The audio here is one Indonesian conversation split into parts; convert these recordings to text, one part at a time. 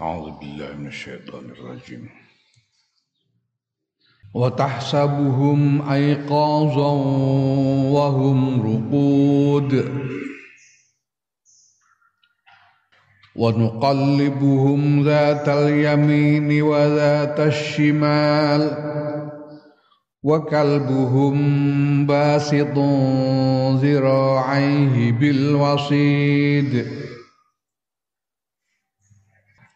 أعوذ بالله من الشيطان الرجيم. وتحسبهم أيقاظا وهم رقود. ونقلبهم ذات اليمين وذات الشمال. وكلبهم باسط ذراعيه بالوصيد.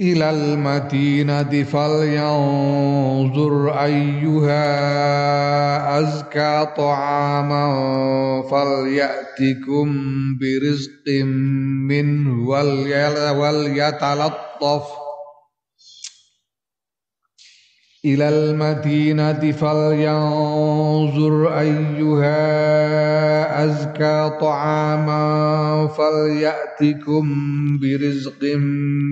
إلى المدينة فلينظر أيها أزكى طعاما فليأتكم برزق منه وليتلطف إلى المدينة فلينظر أيها أزكى طعاما فليأتكم برزق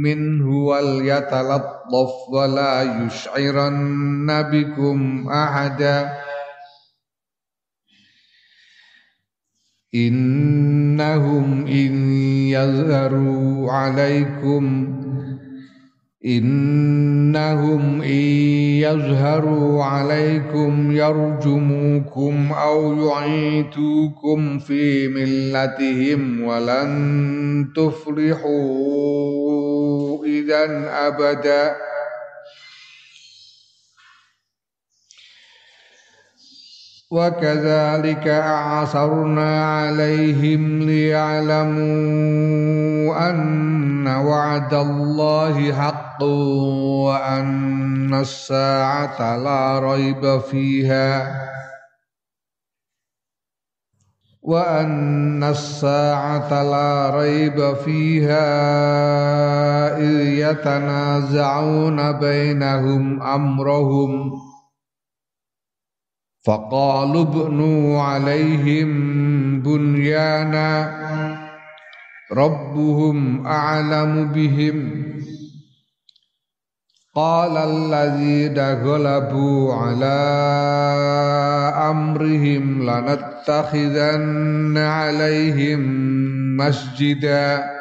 منه وليتلطف ولا يشعرن بكم أحدا. إنهم إن يظهروا عليكم إنهم إن يظهروا عليكم يرجموكم أو يعيدوكم في ملتهم ولن تفلحوا إذا أبداً وكذلك أعثرنا عليهم ليعلموا أن وعد الله حق وأن الساعة لا ريب فيها وأن الساعة لا ريب فيها إذ يتنازعون بينهم أمرهم فقالوا ابنوا عليهم بنيانا ربهم أعلم بهم قال الذين غلبوا على أمرهم لنتخذن عليهم مسجداً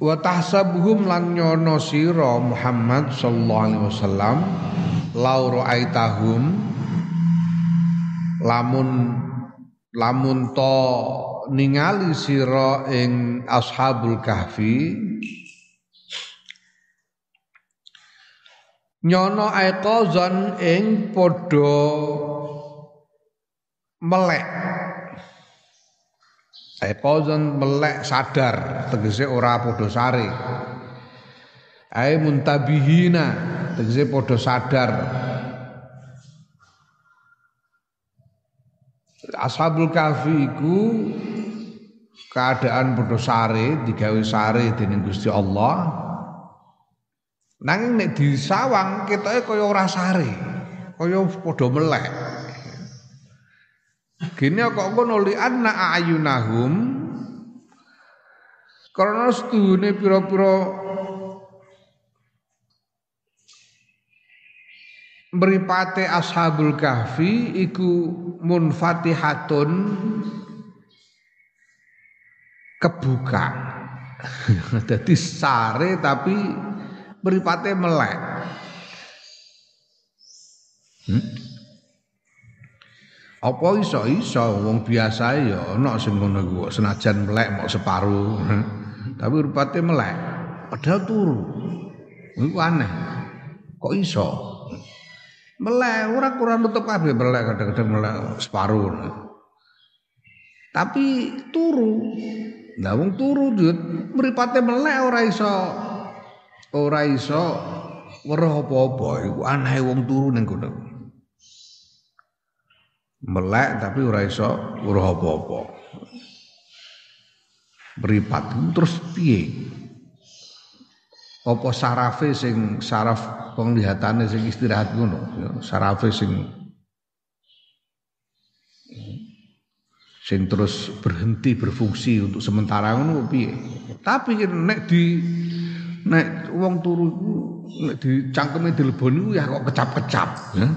wa tahsabuhum lan nyono sira Muhammad sallallahu alaihi wasallam lau ra'aitahum. Lamun lamun to ningali sira ing ashabul kahfi. Nyono aiqazan ing padha melek Aiqazan melek sadar tegese ora padha sare. Ai muntabihina tegese padha sadar. Ashabul Kahfi iku keadaan padha sare digawe sare dening Gusti Allah. Nanging nek disawang ketoke kaya ora sare, kaya padha melek. Gini kok ngono li anna ayunahum karena sedune pira-pira mripate ashabul kahfi iku munfatihatun kebuka. Jadi sare tapi mripate melek. Hmm? Apa iso iso wong biasa ya ana sing ngono iku senajan melek mok separuh. Tapi rupate melek. Padahal turu. Iku aneh. Kok iso? Melek ora kurang nutup kabeh melek kadang-kadang melek separuh. Tapi turu. Lah wong turu mripate melek ora iso ora iso weruh apa-apa iku aneh wong turu ning kono melek tapi ora iso weruh apa-apa. Meripat terus piye? Apa sarafe sing saraf penglihatane sing istirahat ngono, ya, sarafe sing sing terus berhenti berfungsi untuk sementara ngono piye? Tapi nek di nek wong turu nek dicangkeme dileboni ya kok kecap-kecap ya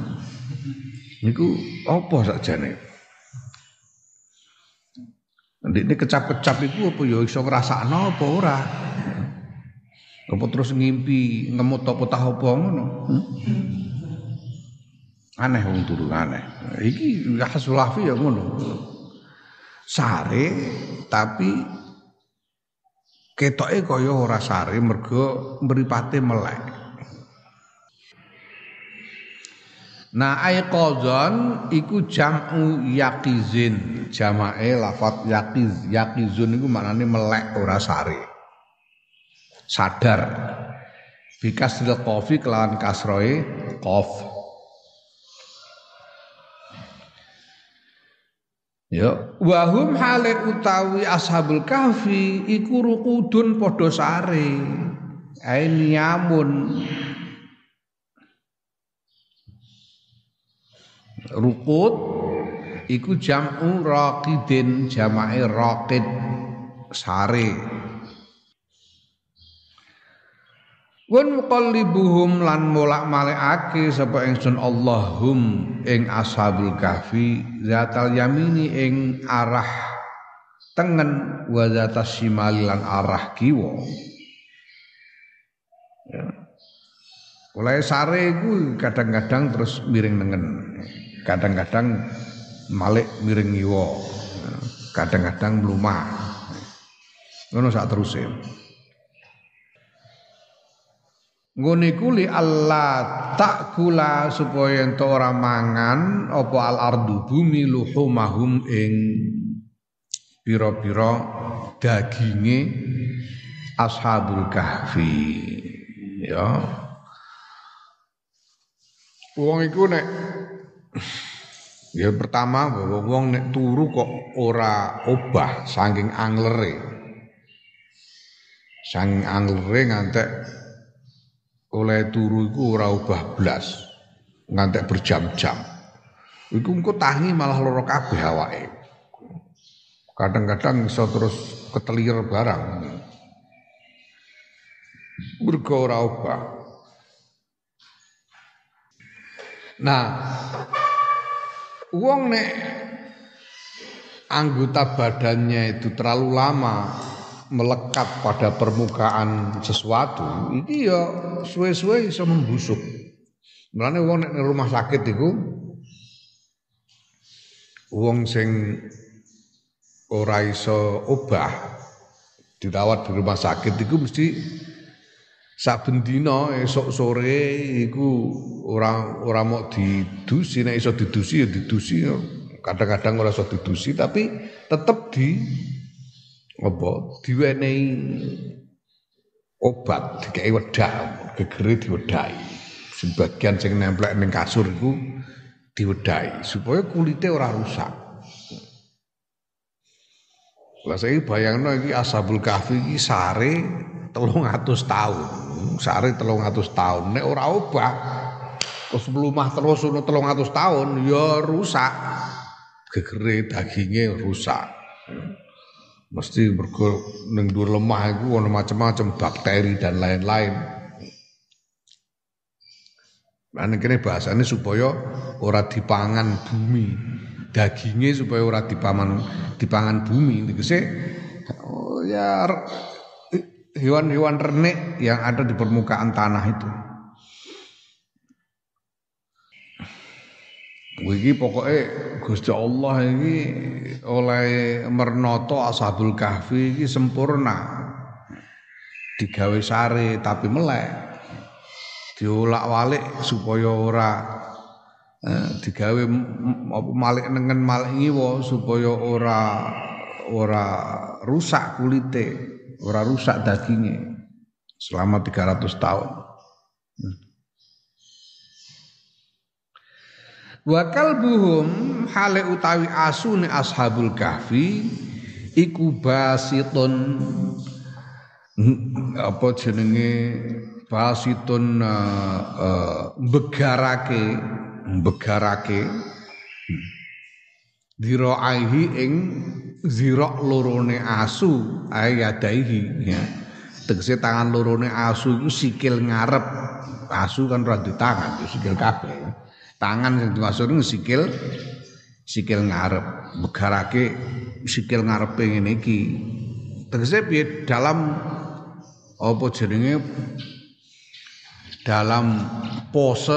niku apa sakjane? Ini kecap-kecap itu apa ya iso ngrasakno apa ora? Apa terus ngimpi ngemut apa tah apa ngono? Aneh wong turu aneh. Iki hasulafi ya ngono. Sare tapi ketoke kaya ora sare mergo mripate melek Nah aiqadzan iku jam'u yaqizin. Jamae lafat yaqiz. Yaqizun iku maknane melek ora sare. Sadar. Bikas qafi kelawan kasroe qaf. Ya, wahum hale utawi ashabul kahfi iku rukudun padha sare. Ainiamun Rukut iku jam'u raqidin jamae raqid sare. Wan muqallibuhum lan molak malekake sapa ingsun Allahum ing ashabul kahfi zatal yamini ing arah tengen wa zatas lan arah kiwa. Ya. Mulai sare iku kadang-kadang terus miring nengen kadang-kadang malik miring ngiwa. Kadang-kadang mlumah. Ngono sak teruse ngene iku li Allah takula supaya ento ora mangan apa al ardu bumi luhumahum ing pira-pira daginge ashabul kahfi. Ya. Wong iku nek Ya pertama bahwa wong nek turu kok ora obah saking anglere. Saking anglere ngantek oleh turu iku ora obah blas. Ngantek berjam-jam. Iku engko tangi malah loro kabeh awake. Kadang-kadang iso terus ketelir barang. Mergo ora obah. Nah, Wong nek anggota badannya itu terlalu lama melekat pada permukaan sesuatu, ini ya suwe-suwe iso membusuk. Mulane wong nek rumah sakit iku wong sing ora iso obah dirawat di rumah sakit itu mesti saben dina esuk sore iku ora ora mau didusi nek iso didusi ya didusi. Kadang-kadang ora iso didusi tapi tetep di apa diwenehi obat dikai wedak gegere diwedai sebagian sing nemplek ning kasur iku diwedai supaya kulite ora rusak Lah saya bayangno iki Ashabul Kahfi iki sare telung atus tahun. Sehari telung atus tahun. Nek ora obah terus melumah terus ono telung atus tahun ya rusak. Gegere dagingnya rusak. Mesti mergo ning dhuwur lemah iku ono macam-macam bakteri dan lain-lain. Nah, kene bahasane supaya ora dipangan bumi. Dagingnya supaya ora dipaman dipangan bumi. Tegese oh ya hewan-hewan renek yang ada di permukaan tanah itu. Iki pokoke Gusti Allah iki oleh mernoto Ashabul Kahfi iki sempurna. Digawe sare tapi melek. Diolak-walik supaya ora digawe apa malik nengen malik ngiwa supaya ora ora rusak kulite, ora rusak dagingnya selama 300 tahun. Wa kalbuhum hale utawi asune ashabul kahfi iku basitun apa jenenge basitun uh, uh, begarake begarake diraihi ing zirok lorone asu ayadaihi ya. Tegese tangan lorone asu iku sikil ngarep. Asu kan ora tangan sikil kabeh tangan yang dimaksud sikil sikil ngarep. Begarake sikil ngarepe ngene iki. Tegese piye dalam apa jenenge? Dalam pose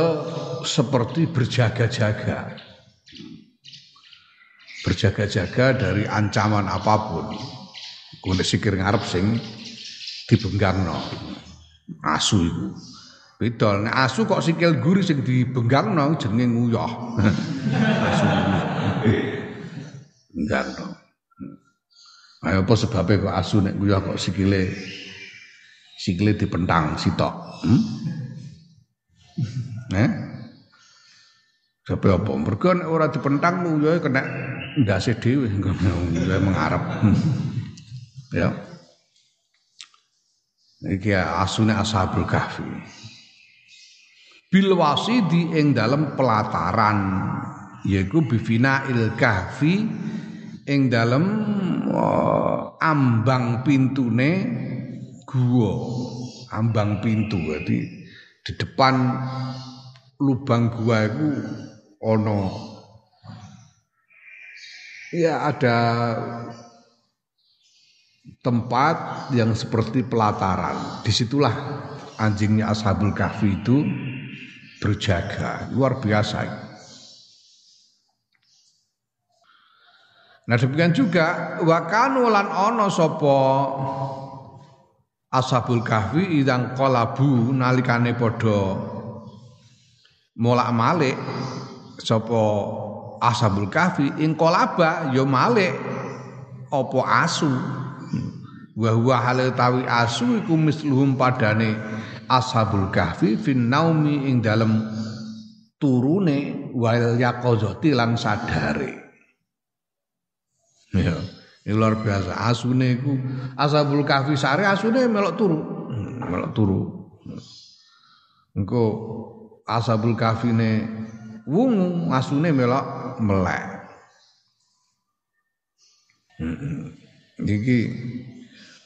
seperti berjaga-jaga berjaga-jaga dari ancaman apa pun kuwi sikir ngarep sing dibenggangno asu itu Beda nek asu kok sikil guri sing dibenggangno jenenge nguyah. asu. Benggangno. Ayo apa sebabnya kok asu nek nguyah kok sikile sikile dipentang sitok. Hmm? Eh? Sebab apa? Mergo nek ora dipentang nguyah kena ndase dhewe nguyah mengarep. ya. Iki asune ashabul kahfi bil wasidi ing dalam pelataran yaiku bivina il kahfi ing dalam uh, ambang pintune gua ambang pintu jadi di depan lubang gua itu ono. Ya ada tempat yang seperti pelataran. Di situlah anjingnya ashabul kahfi itu berjaga. Luar biasa. Nah demikian juga wakanu lan ono sopo ashabul kahfi idang kolabu nalikane podo molak malik sopo ashabul kahfi ing kolaba ya malik. Opo asu? Wa huwa tawi asu iku misluhum padane ashabul kahfi fin naumi ing dalem turune wal yaqazati lan sadare. Ya ini luar biasa. Asune iku ashabul kahfi sare asune melok turu. Melok turu. Engko ashabul kahfi ne wungu asune melok melek iki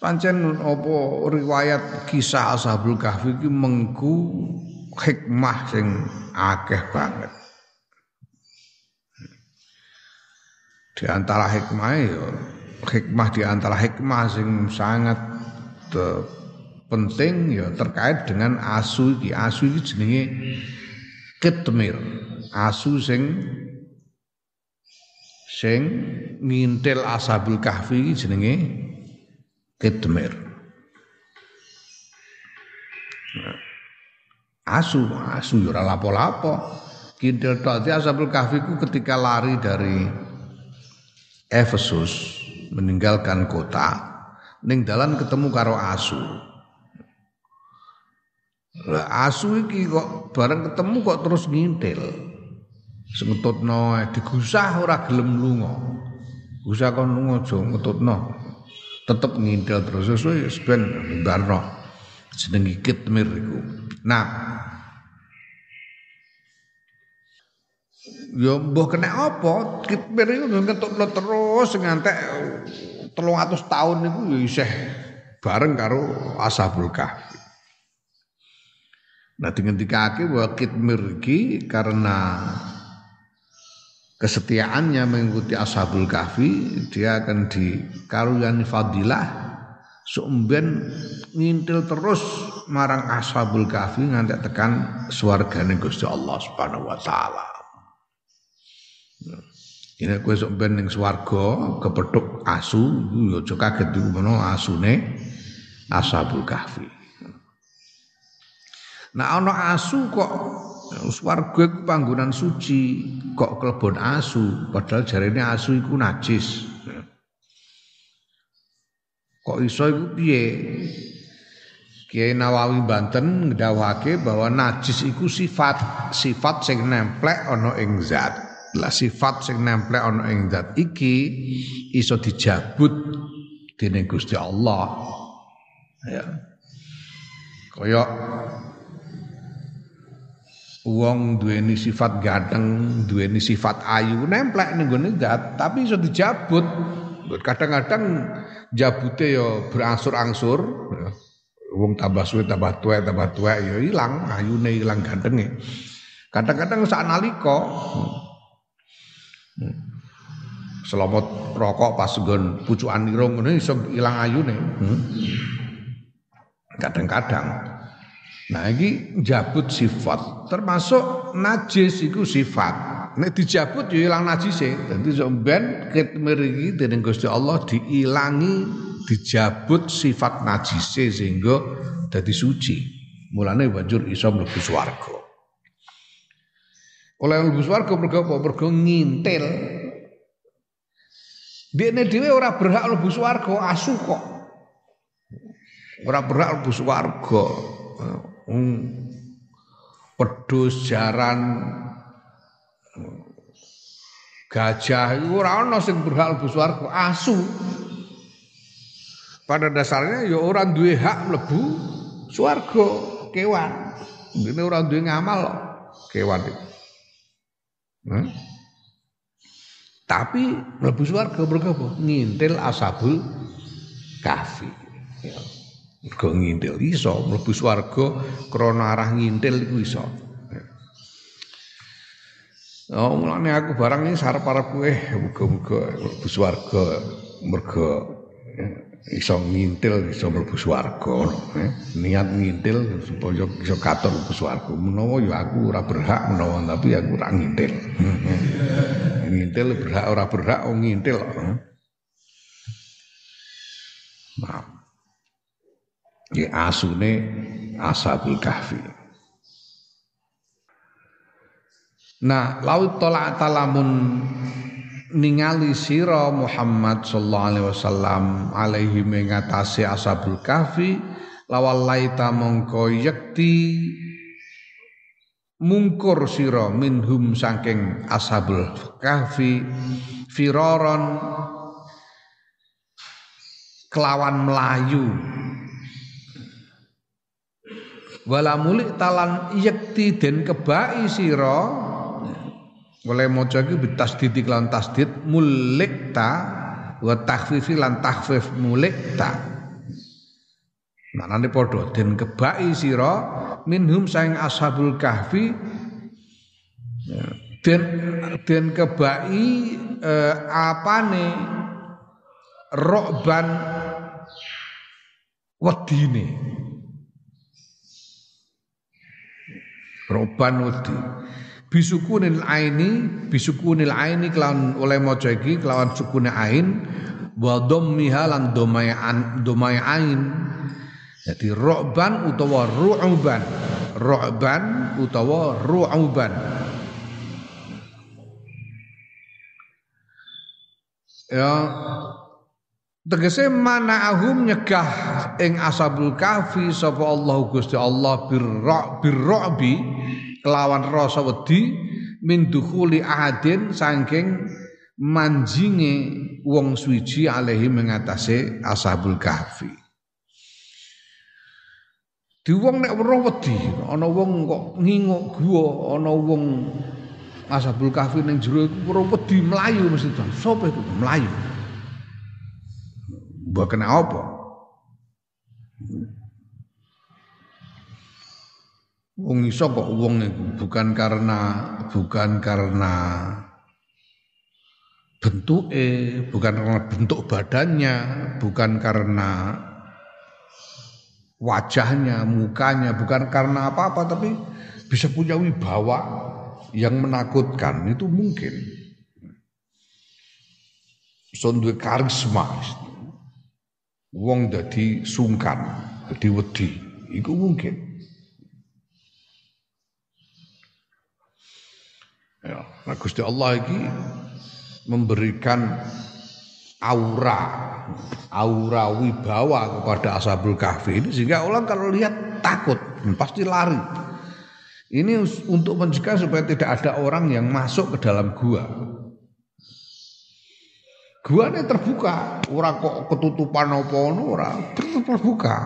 Pancen apa riwayat kisah Ashabul Kahfi iki mengku hikmah sing akeh banget. Di antara hikmah ya hikmah di antara hikmah sing sangat te, penting ya terkait dengan asu iki. Asu iki jenenge kitmir. Asu sing sing ngintil Ashabul Kahfi jenenge Kitmir. Asu, asu ya ora lapo-lapo. Kintil tok Ashabul Kahfi ku ketika lari dari Efesus meninggalkan kota ning dalan ketemu karo asu. Asu iki kok bareng ketemu kok terus ngintil. Sengtutno digusah ora gelem lunga. Gusah kon lunga aja ngetutno. Tetep ngintil terus. Wis ben barno jeneng kitmir iku. Nah. Yo mbuh kena apa? Kitmir iku ngetokno terus ngantek 300 tahun niku yo isih bareng karo ashabul kahfi Nah dingendikake bahwa kitmir iki karena kesetiaannya mengikuti ashabul kahfi dia akan dikaruniai fadilah sumben ngintil terus marang ashabul kahfi ngantek tekan swargane Gusti Allah Subhanahu wa taala Ini kowe sok ben ning swarga asu, yo aja kaget iku menawa asune Ashabul Kahfi. Nah ana asu kok swarga iku panggonan suci, kok kelebon asu, padahal jarene asu iku najis. Kok iso iku piye? Kiai Nawawi Banten ngdawake bahwa najis iku sifat, sifat sing nemplek ana ing zat lah sifat sing nempel ana ing zat iki iso dijabut dening Gusti Allah ya kaya wong duweni sifat ganteng duweni sifat ayu nemplek ning gone zat tapi iso dijabut kadang-kadang jabute ya berangsur-angsur ya. wong tambah suwe tambah tuwek tambah tuwek ya ilang ayune ilang gantenge kadang-kadang sak nalika Selomot rokok pas nggon pucukan irung ngene iso ilang ayune. Hmm. Kadang-kadang. Nah iki jabut sifat, termasuk najis iku sifat. Nek dijabut ya ilang najise. Dadi sampean ket mriki Gusti Allah diilangi dijabut sifat najise sehingga dadi suci. Mulane banjur iso mlebu swarga. Oleh mlebu swarga mergo apa? Mergo ngintil. Dene dhewe ora berhak mlebu swarga, asu kok. Ora berhak mlebu swarga. Hmm. Pedus jaran gajah itu ora ana sing berhak mlebu swarga, asu. Pada dasarnya ya orang duwe hak mlebu swarga, kewan. Ini orang duwe ngamal kewan itu. Hmm? Tapi mlebu swarga mergo? Ngintil asabul kafi. Mergo ngintil. Iso mlebu swarga krana arah ngintil iku iso. Oh, mulane aku barang ini sarep-arepku eh muga-muga mlebu swarga mergo ya iso ngintil iso mlebu eh. niat ngintil supaya iso katon mlebu swarga. Menawa ya aku ora berhak menawa tapi aku ora ngintil. Ngintil berhak ora berhak wong ngintil nah ya asune ashabul kahfi. Nah laut tolak talamun ningali sira Muhammad sallallahu alaihi wasallam alaihi mengatasi ashabul kahfi lawal laita mongko yekti mungkur sira minhum saking ashabul kahfi firoron kelawan melayu wala mulik talan yekti den kebai sira. Oleh maca iki bitasdid lan tasdid mulikta wa takhfifi lan takhfif mulikta manane padha den kebaki sira minhum saing ashabul kahfi den den kebaki eh, apane? Rokban wedine roban wedi bisukunil aini bisukunil aini kelawan oleh maca iki kelawan sukune ain wa dhammiha lan domayan domai ain. Jadi ro'ban utawa ru'uban. Ro'ban utawa ru'uban. Ya tegese ahum nyegah ing asabul kahfi sapa Allah Gusti Allah birra birrabi kelawan rasa wedi min dukhuli ahadin saking manjinge wong suci alaihi mengatasi ashabul kahfi. Di wong nek weruh wedi ana wong kok nginguk gua ana wong ashabul kahfi ning jero weruh wedi melayu mesti sapa iku mbok kena apa Wong iso kok wong niku bukan karena bukan karena bentuke, bukan karena bentuk badannya, bukan karena wajahnya, mukanya, bukan karena apa-apa tapi bisa punya wibawa yang menakutkan itu mungkin. son duwe karisma. Wong dadi sungkan, dadi wedi. Iku mungkin. Ya, nah Gusti Allah iki memberikan aura aura wibawa kepada Ashabul Kahfi ini sehingga orang kalau lihat takut pasti lari. Ini untuk mencegah supaya tidak ada orang yang masuk ke dalam gua. Gua ini terbuka, orang kok ketutupan apa orang terbuka.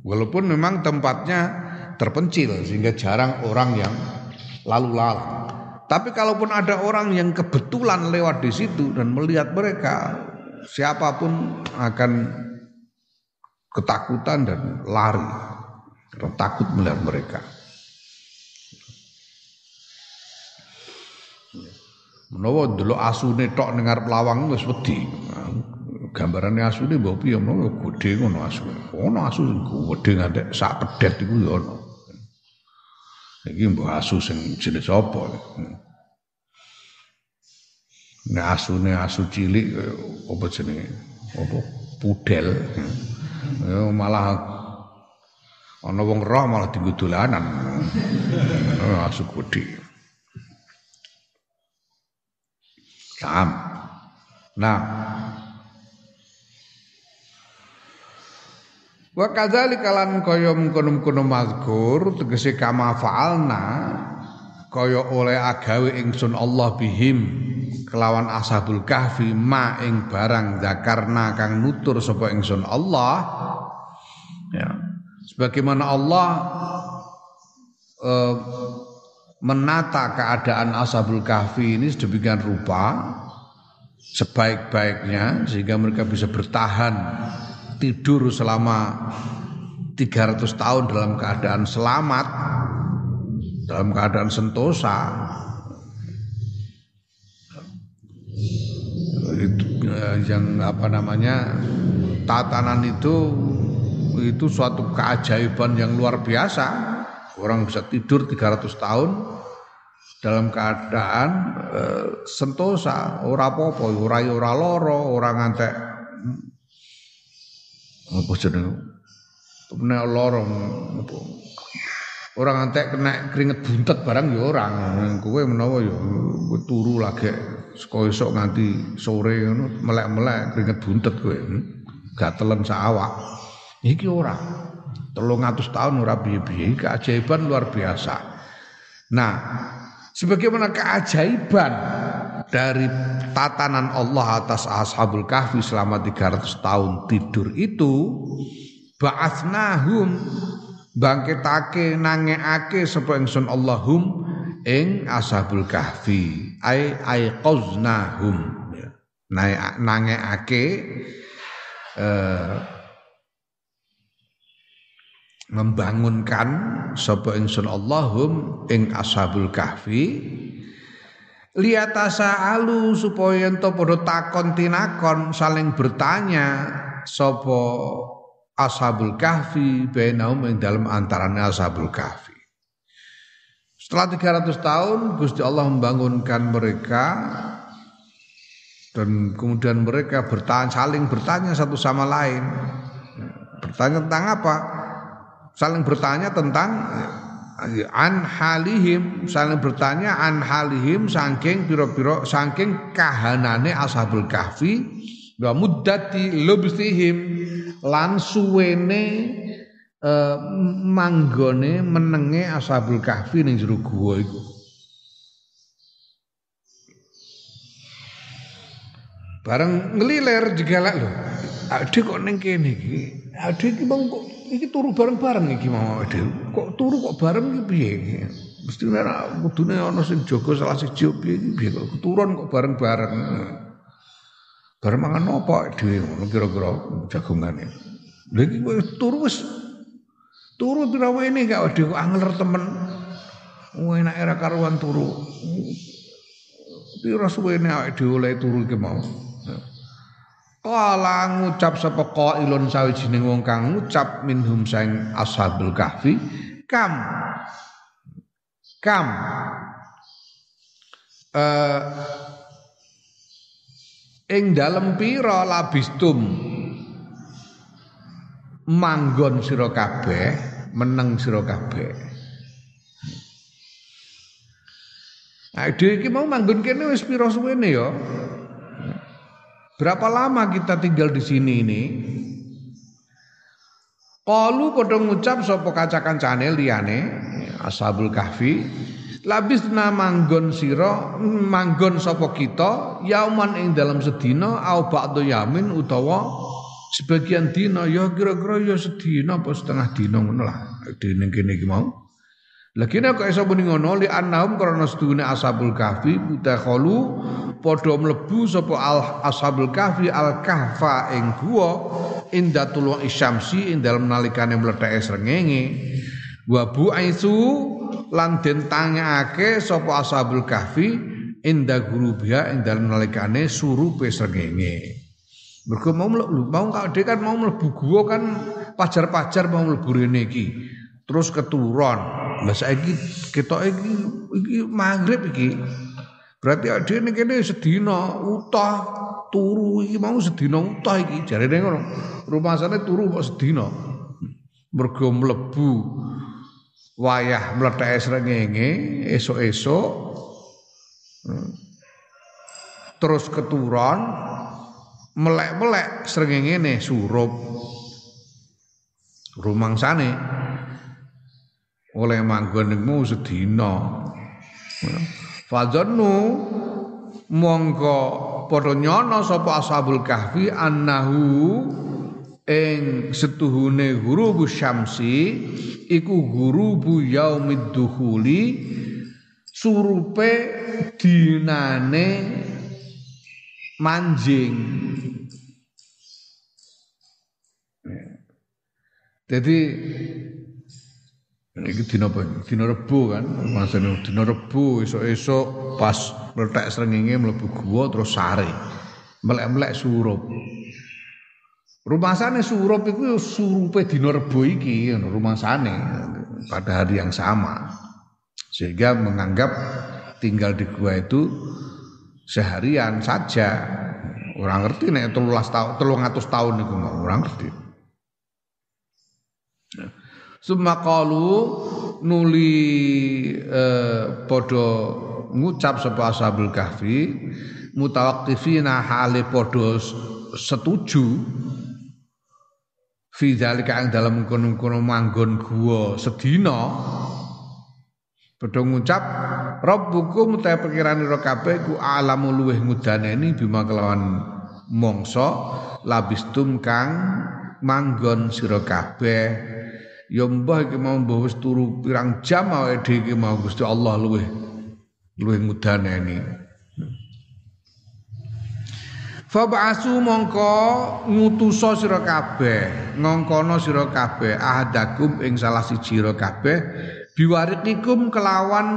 Walaupun memang tempatnya terpencil sehingga jarang orang yang lalu lalang. Tapi kalaupun ada orang yang kebetulan lewat di situ dan melihat mereka, siapa pun akan ketakutan dan lari. Takut melihat mereka. Menawa dulu asune tok dengar pelawang wis wedi. Gambarane asune mbok piye menawa gedhe ngono asu. Ono asu sing gedhe ngantek sak pedet iku ya ono. Iki mbok asu sing jenis apa? Nek asune asu cilik apa jenenge? Apa pudel. Ya malah ana wong roh malah dienggo dolanan. Asu gedhe. Sam. Nah, Wa kadzalika lan kaya mengkono-mengkono mazkur tegese kama fa'alna kaya oleh agawe ingsun Allah bihim kelawan ashabul kahfi ma ing barang zakarna kang nutur sapa ingsun Allah. Ya. Sebagaimana Allah uh, menata keadaan ashabul kahfi ini sedemikian rupa sebaik-baiknya sehingga mereka bisa bertahan tidur selama 300 tahun dalam keadaan selamat dalam keadaan sentosa. Itu eh, yang apa namanya tatanan itu itu suatu keajaiban yang luar biasa orang bisa tidur 300 tahun dalam keadaan e, sentosa ora apa-apa ora ora loro ora ngantek apa jenenge nek lara apa Orang antek kena keringet buntet barang ya orang. Kowe menawa ya turu lagi saka esuk nganti sore ngono melek-melek keringet buntet kowe. Hmm? Gatelen sak awak. Iki ora. 300 tahun ora piye-piye keajaiban luar biasa. Nah, sebagaimana keajaiban dari tatanan Allah atas ashabul kahfi selama 300 tahun tidur itu ba'athnahum bangkitake nangekake sapa ingsun Allahum ing ashabul kahfi ai ai qaznahum nangekake eh, membangunkan sapa ingsun Allahum ing ashabul kahfi liatasa alu supaya ento padha takon tinakon saling bertanya sapa Ashabul Kahfi bainahum ing dalam antarane Ashabul Kahfi. Setelah 300 tahun Gusti Allah membangunkan mereka dan kemudian mereka bertanya saling bertanya satu sama lain. Bertanya tentang apa? Saling bertanya tentang an halihim, saling bertanya an halihim saking pira-pira saking kahanane Ashabul Kahfi. Wa muddati lubsihim. Lan suwene uh, manggone menenge ashabul kahfi ning jero gua iku. Bareng ngeliler jegalak lho ade kok ning kene iki? Ade iki bang kok iki turu bareng-bareng iki mau ade kok turu kok bareng iki piye iki mesti ora kudune ana sing jaga salah siji piye iki piye kok turun kok bareng-bareng Bareng mangan apa dhewe ngono kira-kira jagongane. Lha iki turu wis turu pira ini gak wedi kok angler temen. Wah enak era karuan turu. Pira suwene awake dhewe oleh turu iki mau. Kala ngucap sapa qailun sawijining wong kang ngucap minhum saing ashabul kahfi kam kam. Eh ing dalem pira labistum? Manggon sira kabeh meneng sira kabeh. Nah, iki mau manggon kene wis pira suwene ya. Berapa lama kita tinggal di sini ini? Kalu padha ngucap sapa kaca-kancane liyane Ashabul Kahfi labis manggon sira manggon sapa kita yauman ing dalam sedina au ba'du yamin utawa sebagian dina. Ya kira-kira ya sedina apa setengah dina ngono lah. Dene kene mau lagi nek iso muni ngono li annahum karena sedune ashabul kahfi mutakhalu padha mlebu sapa al ashabul kahfi al kahfa ing guwa inda tulung isyamsi ing dalem nalikane mletheke srengenge. Wa bu'aisu lan den tangake sapa ashabul kahfi inda gurubiha ing dalem nalikane surupe srengenge. Mergo mau mau kan mau mlebu guwa kan pajar-pajar mau mlebu rene iki terus keturun lah saiki ketok iki iki maghrib iki. Berarti dhewe kene sedina utah turu iki mau sedina utah iki. Jarene ngono rumasane turu kok sedina. Mergo mlebu wayah mletheke srengenge esuk-esuk. Terus keturun melek-melek srengenge ne surup. Rumangsane oleh manggon niku sedina. Fadzannu mongko padha nyono sapa ashabul kahfi annahu ing setuhune guru syamsi iku guru bu yaumid dukhuli surupe dinane manjing jadi Iki dina? Dina Rebo kan. Masane dina Rebo esuk-esuk pas meletak srengenge mlebu gua terus sare. Melek-melek surup. Rumasane surup iku surupe dina Rebo iki rumasane pada hari yang sama. Sehingga menganggap tinggal di gua itu seharian saja. Orang ngerti nek 13 tahun 300 tahun niku orang ngerti. Sumakalu nuli eh, podo ngucap sapa ashabul kahfi mutawaqqifina hale podo setuju fi zalika ing dalam kono-kono manggon gua sedina padha ngucap rabbukum ta pikiran ira kabeh ku alamu luweh ngudaneni bima kelawan mongso labistum kang manggon sira kabeh ya mbah iki mau mbah wis turu pirang jam awake dhewe mau Gusti Allah luweh luweh ngudaneni. Fab'asu mongko ngutusa sira kabeh ngongkono sira kabeh ahadakum ing salah siji sira kabeh biwarikikum kelawan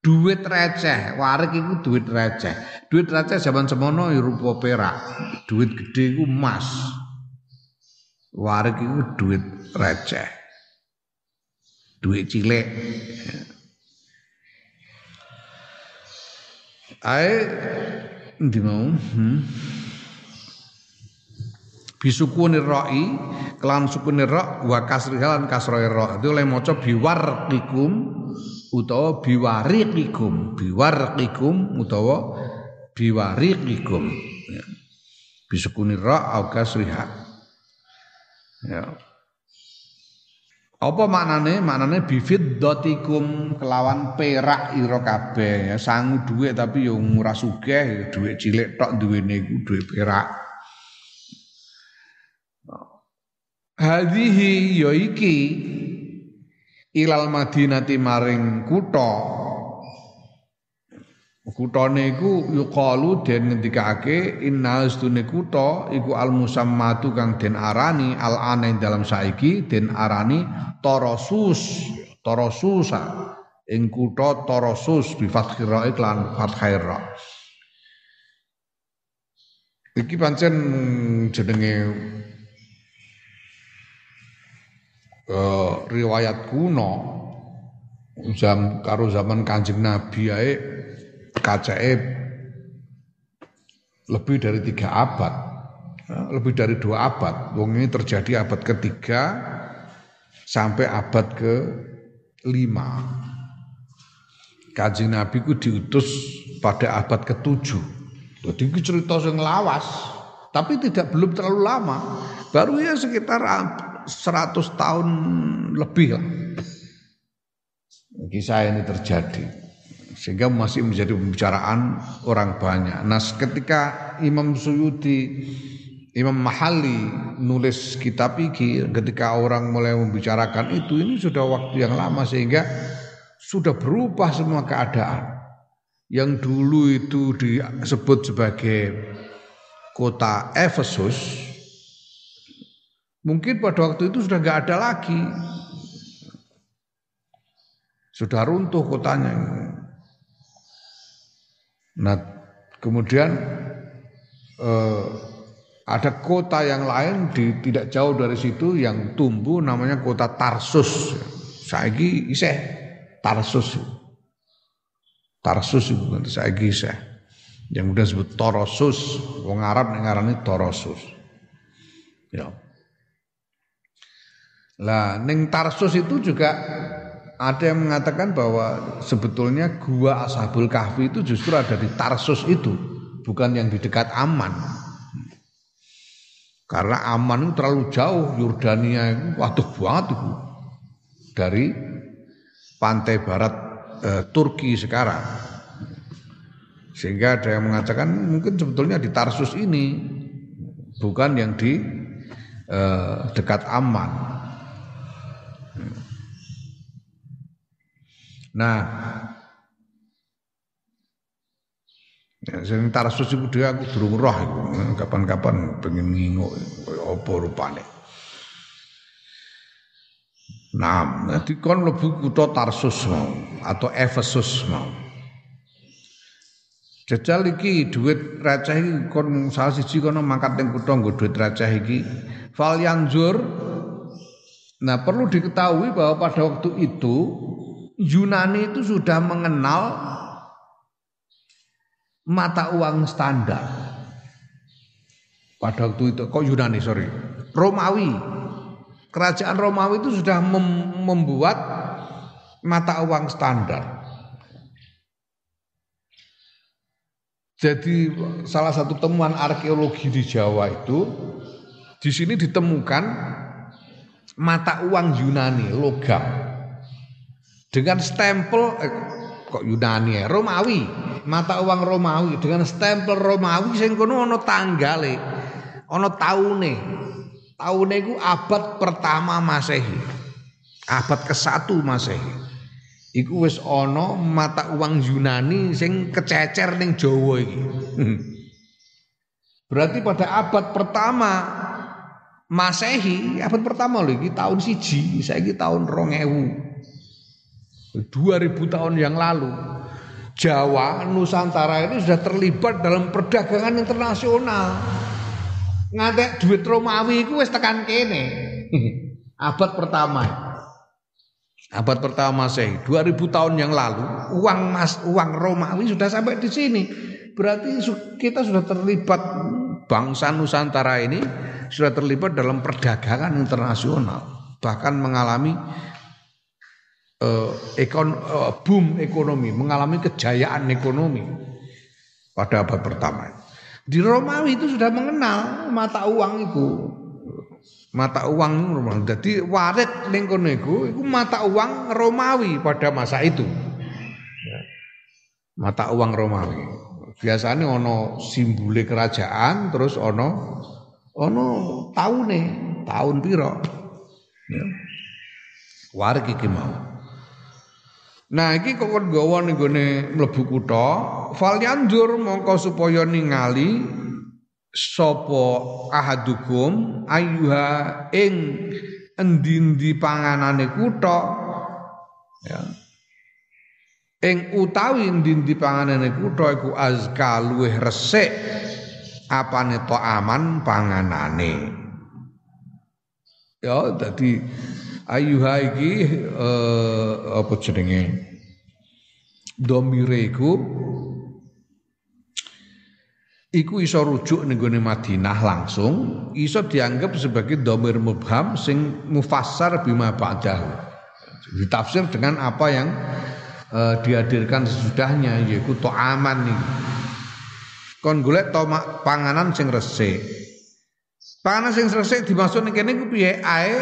duit receh. Warik iku duit receh. Duit receh zaman semono ya rupa perak. Duit gede iku emas warik iku duit receh. Duit cilik. Ae ndi mau? Hmm. Bisukuni ra'i kelan sukuni ra' wa kasri lan kasroe ra' itu oleh maca biwarqikum utawa biwariqikum biwarqikum utawa biwariqikum ya. bisukuni ra' au kasriha ya apa maknane? Maknane bifiddotikum kelawan perak ira kabeh. Ya, sangu dhuwit tapi yo ora sugih, dhuwit cilik tok duwene iku dhuwit perak. Hadhihi ya iki ilal madinati maring kutha Kutane iku yuqalu den ngendikake inna astune kutha iku al musammatu kang den arani al ane dalam saiki den arani Torosus Torosusa. Ing kutha Torosus bi fathir ra iklan fathir ra Iki pancen jenenge uh, riwayat kuno. Jam karo zaman Kanjeng Nabi ae kacake lebih dari tiga abad, lebih dari dua abad. Wong ini terjadi abad ketiga sampai abad ke lima. Kaji Nabi ku diutus pada abad ke-7. Jadi itu cerita yang lawas, tapi tidak belum terlalu lama. Baru ya sekitar 100 tahun lebih lah. Kisah ini terjadi sehingga masih menjadi pembicaraan orang banyak. Nah, ketika Imam Suyuti, Imam Mahali nulis kitab ini, ketika orang mulai membicarakan itu, ini sudah waktu yang lama sehingga sudah berubah semua keadaan. Yang dulu itu disebut sebagai kota Efesus, mungkin pada waktu itu sudah nggak ada lagi. Sudah runtuh kotanya. Nah, kemudian eh, ada kota yang lain di tidak jauh dari situ yang tumbuh namanya kota Tarsus. Saiki iseh Tarsus. Tarsus itu nanti saya kisah. Yang udah sebut Torosus. Wong Arab ngarani Torosus. Ya. Lah, neng Tarsus itu juga ada yang mengatakan bahwa sebetulnya gua Ashabul Kahfi itu justru ada di Tarsus itu, bukan yang di dekat Aman. Karena Aman itu terlalu jauh, Yordania itu waduh banget itu. Dari pantai barat e, Turki sekarang. Sehingga ada yang mengatakan mungkin sebetulnya di Tarsus ini bukan yang di e, dekat Aman. Nah, Ya, Tarsus iku dhewe aku durung roh. Kapan-kapan pengen nginguk apa rupane. Nah, nanti kon lebu kutha Tarsus mau atau Efesus mau. Jajal iki duit receh iki kon salah siji kono mangkat ning kutha nggo duit receh iki. Fal Nah, perlu diketahui bahwa pada waktu itu Yunani itu sudah mengenal mata uang standar. Pada waktu itu kok Yunani sorry, Romawi kerajaan Romawi itu sudah mem membuat mata uang standar. Jadi salah satu temuan arkeologi di Jawa itu di sini ditemukan mata uang Yunani logam dengan stempel eh, kok Yunani ya Romawi mata uang Romawi dengan stempel Romawi sing kono ana tanggale ana taune tahun itu abad pertama Masehi. Abad ke-1 Masehi. Iku wis ana mata uang Yunani sing kececer ning Jawa iki. Berarti pada abad pertama Masehi, abad pertama lho iki tahun siji, saiki tahun 2000. 2000 tahun yang lalu Jawa, Nusantara itu sudah terlibat dalam perdagangan internasional ngantek duit Romawi iku wis tekan kene. Abad pertama. Abad pertama saya 2000 tahun yang lalu uang mas uang Romawi sudah sampai di sini. Berarti kita sudah terlibat bangsa Nusantara ini sudah terlibat dalam perdagangan internasional, bahkan mengalami uh, ekon, uh, boom ekonomi, mengalami kejayaan ekonomi pada abad pertama. Di Romawi itu sudah mengenal mata uang itu. Mata uang Romawi. Jadi waret ning kono iku mata uang Romawi pada masa itu. Ya. Mata uang Romawi. Biasanya ono simbole kerajaan terus ono ono taune, tahun piro. Ya. Iki mau. Nah iki kok kon gawa ning gone mlebu kutha, fal mongko supaya ningali sapa ahadukum ayuha ing endi-endi panganane kutha. Ya. Ing utawi endi-endi panganane kutha iku azka luweh resik apane to aman panganane ya dadi ayuha iki eh, apa jenenge? Domire iku iso rujuk ning Madinah langsung iso dianggap sebagai domir mubham sing mufassar bima ba'dahu. Ditafsir dengan apa yang uh, dihadirkan sesudahnya yaitu to'aman nih kon golek panganan sing resik panganan sing resik dimaksud ning kene ku piye? Ae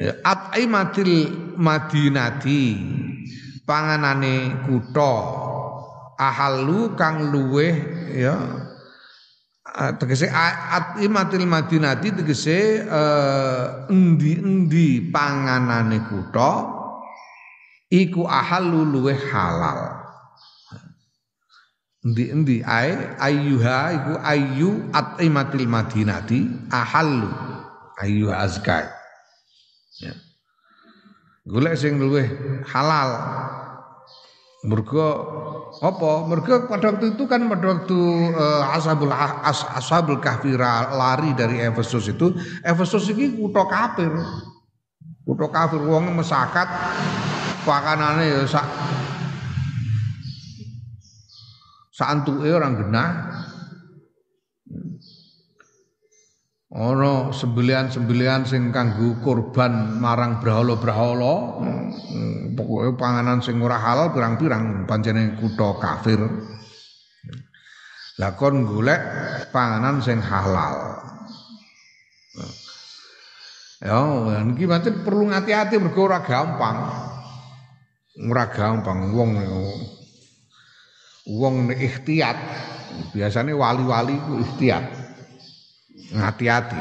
ya, at'imatil madinati panganane kutha. Ahalu kang luweh ya. Tegese atimatil madinati tegese uh, endi-endi panganane kutha iku ahalu luweh halal endi-endi ae ayyuha iku ayyu atimatil madinati ahalu ayyuha azkai ya. Golek sing luweh halal. Mergo apa? Mergo pada waktu itu kan pada waktu uh, ashabul as, ashabul kahfi lari dari Efesus itu, Efesus ini kutha kafir. Kutha kafir wong mesakat pakanane ya sak santuke orang genah. Ana sembelian-sembelian sing kanggo kurban marang brahala-brahala. Hmm, pokoke panganan sing ora halal pirang-pirang pancene kutha kafir. Lah kon golek panganan sing halal. Ya iki pancen perlu hati-hati ora gampang. Ora gampang wong wong ikhtiyat biasanya wali-wali ku ikhtiyat hati-hati.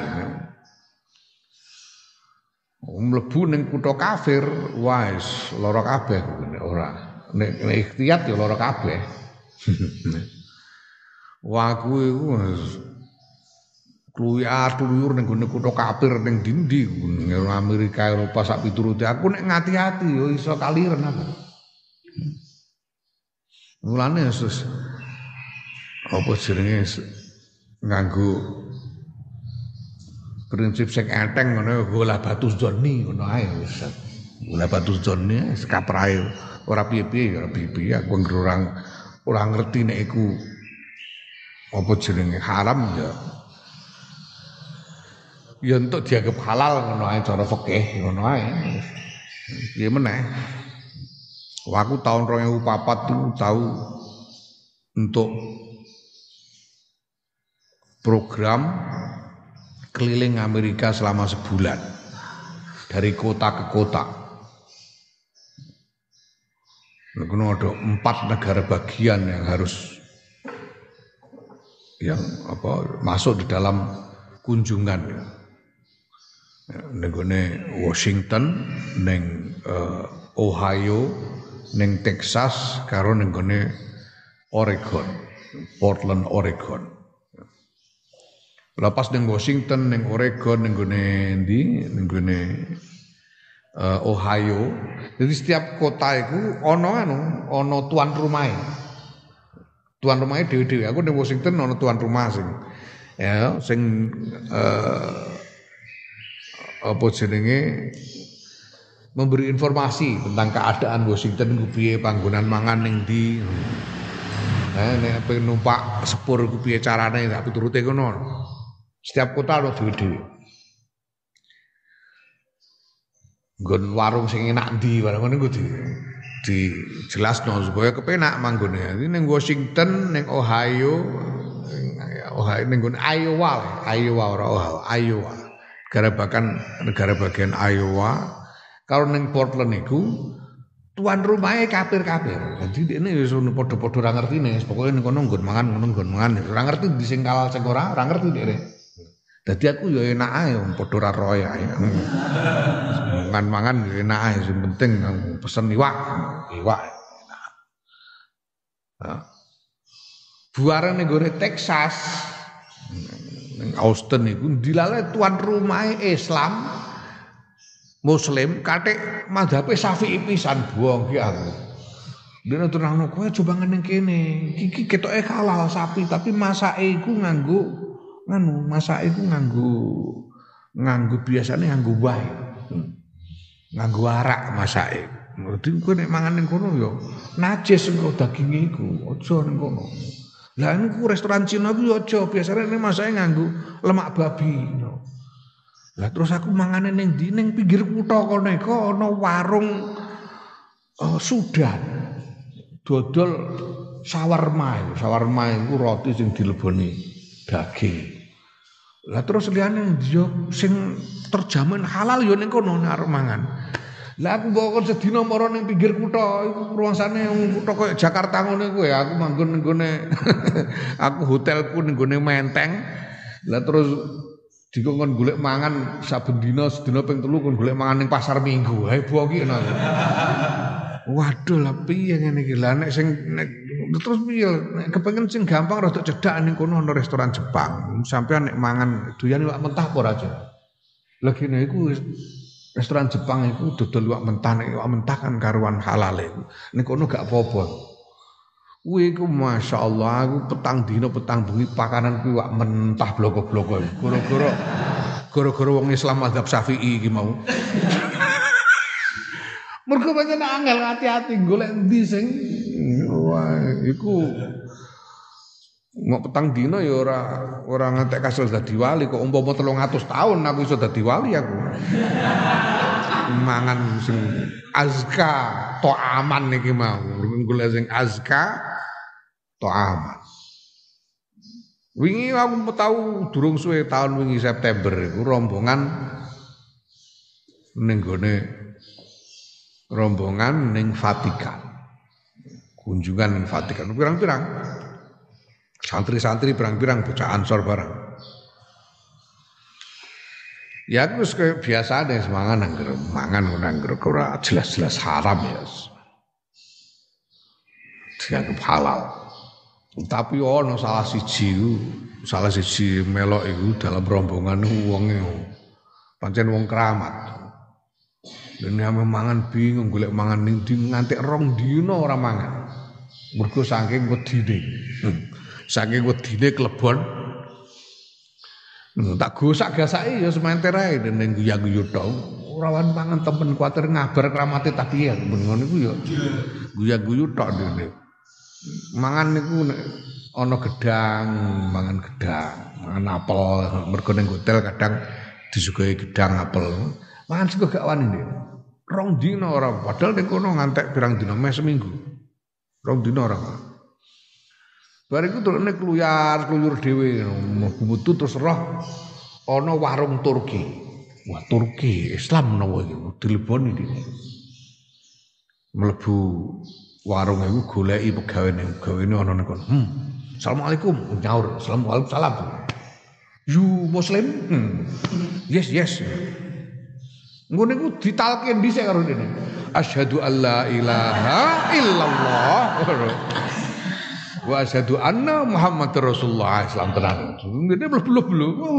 Mlebu ning kutha kafir, wis lara kabeh ora. Nek nek ikhtiyat ya lara kabeh. Wah kuwi kluyar kluyur ning gone kutha kafir ning dindi Amerika Eropa sak piturute aku nek ngati-ati yo iso kaliren aku. Mulane sus apa jenenge nganggo prinsip sing enteng ngono golah batu zoni ngono ae wis. Golah batu zoni sekaprae ora piye-piye ora piye-piye aku orang ora ngerti nek iku apa jenenge haram ya. Ya untuk dianggap halal ngono ae cara fikih ngono ae. Piye meneh. Aku tahun 2004 itu tahu untuk program keliling Amerika selama sebulan dari kota ke kota. Nah, ada empat negara bagian yang harus yang apa masuk di dalam kunjungan ya. Negone Washington, neng uh, Ohio, neng Texas, karo nenggone Oregon, Portland, Oregon. Lepas neng Washington, neng Oregon, neng gone ndi, neng gone uh, Ohio. Jadi setiap kota itu ono anu, ono tuan rumah. Tuan rumah dewi-dewi. Aku neng Washington ono tuan rumah sing ya sing uh, apa jenenge memberi informasi tentang keadaan Washington ku piye panggonan mangan ning ndi. Eh nek numpak sepur ku piye carane tak piturute kono. Setiap kota ada dewi-dewi. Gun warung sing enak ndi barang ngono di di jelas no supaya kepenak manggone. Ning Washington, ning Ohio, Ohio ning Iowa, Iowa ora Ohio, Iowa. Negara bahkan negara bagian Iowa. Kalau ning Portland itu tuan rumahnya kafir-kafir. Jadi ini wis padha-padha ora ngerti nih. Pokoknya ning kono nggon mangan, ngono nggon mangan. Ora ngerti di sing kalal sing ora, ora ngerti dek. Dadi aku ya enak padha ora roy ae. Mangan-mangan enak ae sing penting pesen iwak. Iwak. Buaran ning Texas ning Austin iku dilale tuan rumah Islam Muslim katik madhape Syafi'i pisan buang ki aku. Dene terangno kowe coba ngene kene. Iki ketoke halal sapi tapi masake iku nganggo nganu masak itu nganggu nganggu biasanya nganggu wae. Nganggu arak masake. Dadi kowe nek mangan ning kono ya najis engko daginge iku, aja ning kono. Lah niku restoran Cina ku yo aja, biasane ini masake nganggo lemak babi. Lah terus aku mangane ning ndi ning pinggir kutha kene kok ana warung oh, Sudan. Dodol sawarma, sawarma iku roti sing dileboni daging. Lah terus liyane yo sing terjamin halal yo ning kono arep mangan. Lah aku mbok kon sedina mara ning pinggir kutha iku ruangsane kutha koyo Jakarta ngono kuwi aku manggon nggone aku hotelku ning gone Menteng. Lah terus dikon golek mangan saben dina sedina ping telu kon golek mangan ning pasar Minggu. Heboh ki ngono. Waduh lah piye ngene iki lah nek sing nek terus piye nek kepengin sing gampang rada cedak ning kono ana restoran Jepang. Sampeyan nek mangan doyan iwak mentah apa aja. Lagi nek iku restoran Jepang itu dodol iwak mentah nek iwak mentah kan karuan halal iku. Nek kono gak apa-apa. Kuwi ku masyaallah aku petang dino petang bengi pakanan ku iwak mentah bloko-bloko. Gara-gara gara-gara wong Islam mazhab Syafi'i iki mau. Mergo pancen angel hati-hati golek endi sing wah iku mau petang dino ya ora ora ngantek kasil dadi wali kok umpama 300 tahun aku iso dadi wali aku. Mangan sing azka to aman niki mau. Golek sing azka to aman. Wingi aku tahu durung suwe tahun wingi September iku rombongan ning gone rombongan ning Vatikan. Kunjungan ning Vatikan pirang-pirang. Santri-santri pirang-pirang bocah ansor barang. Ya aku kayak biasa deh semangan angger mangan angger ora jelas-jelas haram ya. Dianggap halal. Tapi ono salah siji salah siji melok itu dalam rombongan wonge pancen wong keramat. Dan ame mangan bingung golek mangan ning di nganti rong dina ora mangan. Mergo saking wedine. Hmm. Saking wedine klebon. Hmm, tak gosak gasake ya sementer ae ning guya-guyu tok. Ora mangan temen kuwatir ngabar kramate tadi ya ngono niku ya. Guya-guyu tok dene. Mangan niku ana gedang, mangan gedang, mangan apel, mergo ning hotel kadang disuguhi gedang apel. Mangan sego gak wani nih rong dina ora. Padahal ning kono ngantek pirang dina mes seminggu. Rong dina ora bariku tulune kluyar kluyur dhewe. Mlebu terus roh ana warung Turki. Wah Turki Islam menawa iki. Dileboni iki mlebu warung iku goleki pegawene pegawene ana kono hmm Assalamualaikum nyaur Assalamualaikum salam you muslim hmm. yes yes Ngono niku ditalkin dhisik karo dene. Asyhadu alla ilaha illallah. Wa asyhadu anna Muhammad Rasulullah Islam tenan. Ngene mlebu-mlebu.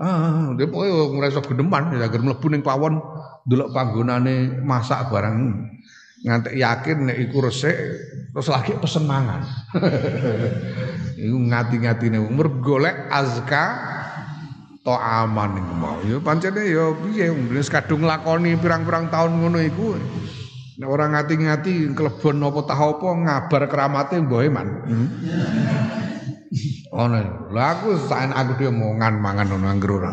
Ah, dia pokoke ngrasa geneman ya mlebu ning pawon ndelok panggonane masak barang ngantek yakin nek iku resik terus lagi pesen mangan. iku ngati-ngatine umur golek azka to aman iku mau. Ya pancene ya piye wis kadung lakoni pirang-pirang tahun ngono iku. Nek ora ngati-ngati klebon apa tah apa ngabar keramate mbohe man. Hmm? Ono. Lah aku saen aku dhewe mongan mangan ngono anggere ora.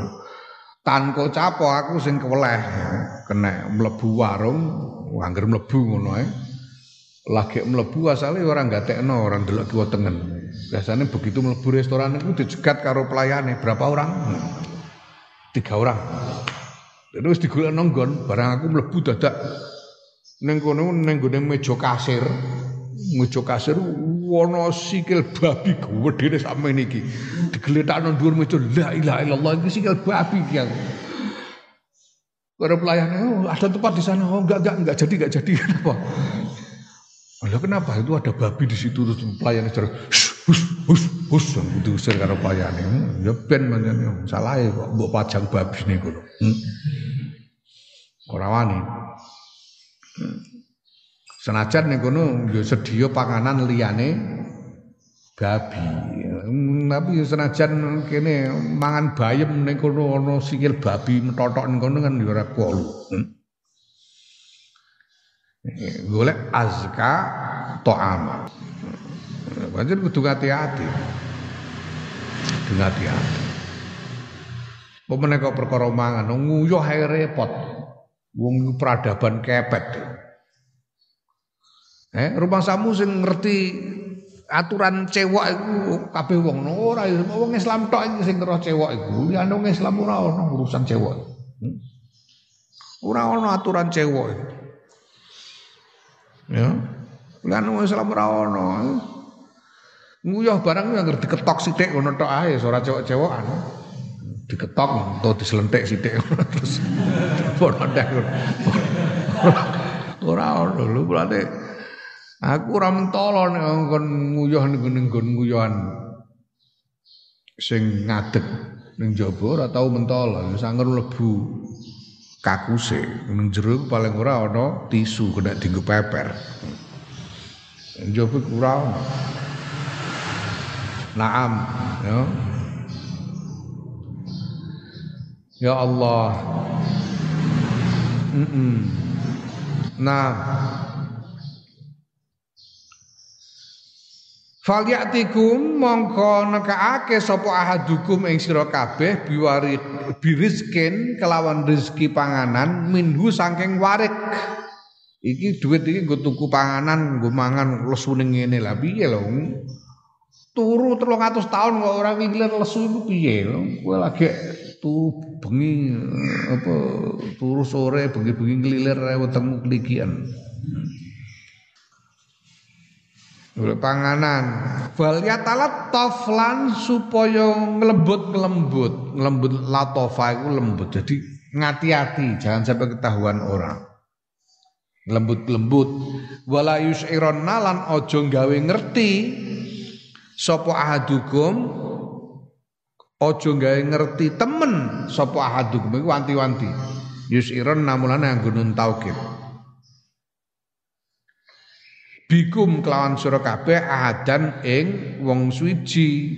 Tanko capo aku sing keweleh kena mlebu warung anggere mlebu ngono ae. Lagi mlebu asale ora gatekno ora ndelok kiwa tengen. Biasanya begitu mlebu restoran itu dicegat karo pelayane berapa orang? Tiga orang. Terus digolek nonggon, barang aku mlebu dadak ning kono ning gone meja kasir. Meja kasir wono sikil babi gedene sampe niki. Digeletakno dhuwur meja la ilaha illallah iki sikil babi iki. Karo pelayane, oh, ada tempat di sana. Oh, enggak, enggak, enggak jadi, enggak jadi. Kenapa? Lah kenapa itu ada babi di situ terus pelayan itu hus hus hus yang diusir karo pelayan hmm, ya ben manjane salah kok mbok pajang babi niku lho. Hmm. Ora wani. Hmm. Senajan ning kono ya panganan liyane babi. Tapi senajan kene mangan bayem ning kono ana sikil babi metotok ning kono kan ya ora kuwi. Hmm golek azka to'ama Pancen kudu hati-hati. Kudu hati-hati. Pemene kok perkara mangan nguyuh ae repot. Wong peradaban kepet. Eh, rumah samu sing ngerti aturan cewek iku kabeh wong ora wong Islam tok iki sing ngerti cewek iku. Ya wong Islam ora ono urusan cewek. Hmm? Ora ono aturan cewek. Ya. Lan wong Islam ora ono. Nguyuh barang yang ketok sithik ngono tok ae ora cewek-cewekan. Diketok atau diselentik sithik terus ora ora ono lho berarti Aku ora mentolo nek nggon nguyuh nggon nguyuhan sing ngadeg ning jaba ora tau mentolo, sanger lebu kakuse ning jero paling ora ana tisu kena dienggo peper. Njaba ora ana. Naam, ya. Ya Allah. Mm -mm. Nah, Falyatikum mongko nekaake sapa ahadukum ing sira kabeh biwari birizkin kelawan rezeki panganan minhu saking warik. Iki duit iki nggo tuku panganan, nggo mangan lesu ning ngene lah piye lho. Turu 300 tahun kok ora ngiler lesu iku piye lho. Kowe lagi tu bengi apa turu sore bengi-bengi nglilir wetengmu klikian. panganan. Wal yatalat toflan supaya ngelembut ngelembut. Ngelembut latofa itu lembut. Jadi ngati-hati jangan sampai ketahuan orang. Lembut-lembut wala yus'iron nalan ojo gawe ngerti sopo ahadukum. Ojo gawe ngerti temen sopo ahadukum. Itu wanti-wanti. Yus'iron yang gunung taukid bikum kelawan sira kabeh ahadan ing wong suci.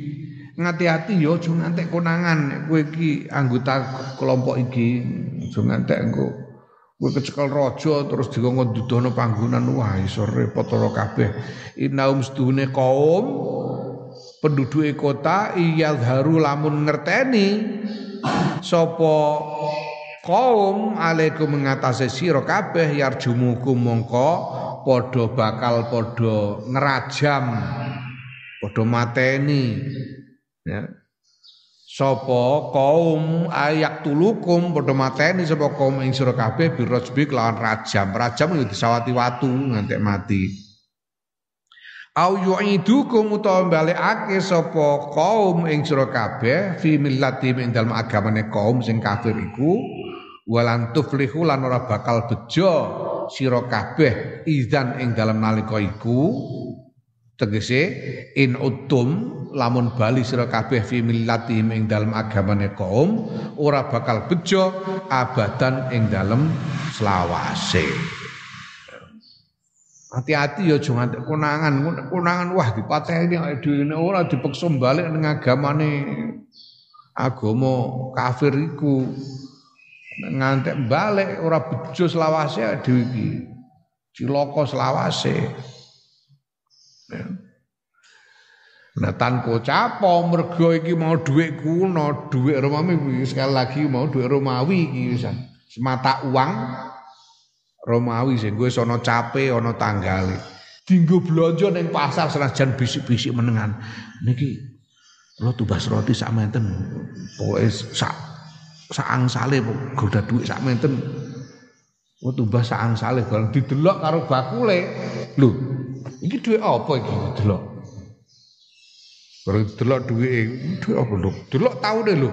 Ngati-ati yo aja ngantek konangan. Kowe iki anggota kelompok iki aja ngantek engko. Kowe kecekel raja terus dikongkon dudono panggonan. Wah iso repot ora kabeh inaum sedune kaum penduduk kota haru lamun ngerteni sapa kaum alaikum mengatasi sira kabeh yarjumukum mongko padha bakal padha ngerajam padha mateni. Ya. Sapa kaum ayak tulukum padha mateni sapa kaum ing sira kabeh birajbi kelawan rajam. Rajam yo disawati watu ngantek mati. Au yu'idukum utawa balekake sapa kaum ing sira kabeh fi millati ing dalem agamane kaum sing kafir iku walan tuflihu lan ora bakal bejo sira kabeh izan ing dalam nalika iku. Tegese in utum lamun bali sira kabeh fi millati ing dalam agamane kaum ora bakal bejo abadan ing dalam selawase. Hati-hati ya aja nganti konangan. Konangan wah dipateni dhewe ora dipeksa balik ning agamane agama kafir iku ngantek balik ora bejo selawase dhewe iki. Cilaka selawase. Ya. Nah tanpa capo mergo iki mau dhuwit kuno, dhuwit Romawi sekali lagi mau dhuwit Romawi iki semata uang Romawi sing gue sono cape ana tanggale. Dinggo blonjo ning pasar senajan bisik-bisik menengan. Niki lo tubas roti sak menten. Pokoke sak saang sale goda duit sak menten. Oh tumbas saang sale bareng didelok karo bakule. Lho, iki duit apa iki delok? Bareng delok duit duit apa lho? Delok taune lho.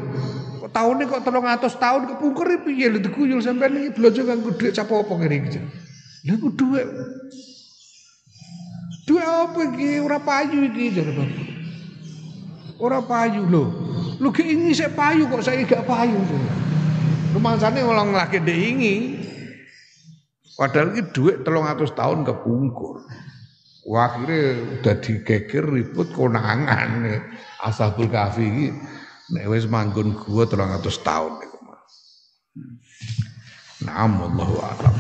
Kok taune kok 300 tahun kepungkur piye lho diguyul sampean iki blonjo kanggo duit sapa apa ngene iki. Lha ku duit Duit apa iki ora payu iki jare bapak. Ora payu lho. Lu ke ini saya payu kok saya gak payu. Rumangsane ulang lagi diingi. Padahal duit telung atus tahun kebungkur. Wah akhirnya udah digeger ribut konangan. Ashabul kafi ini. Nek wis manggon gua telung atus tahun. Nah, Allah a'lam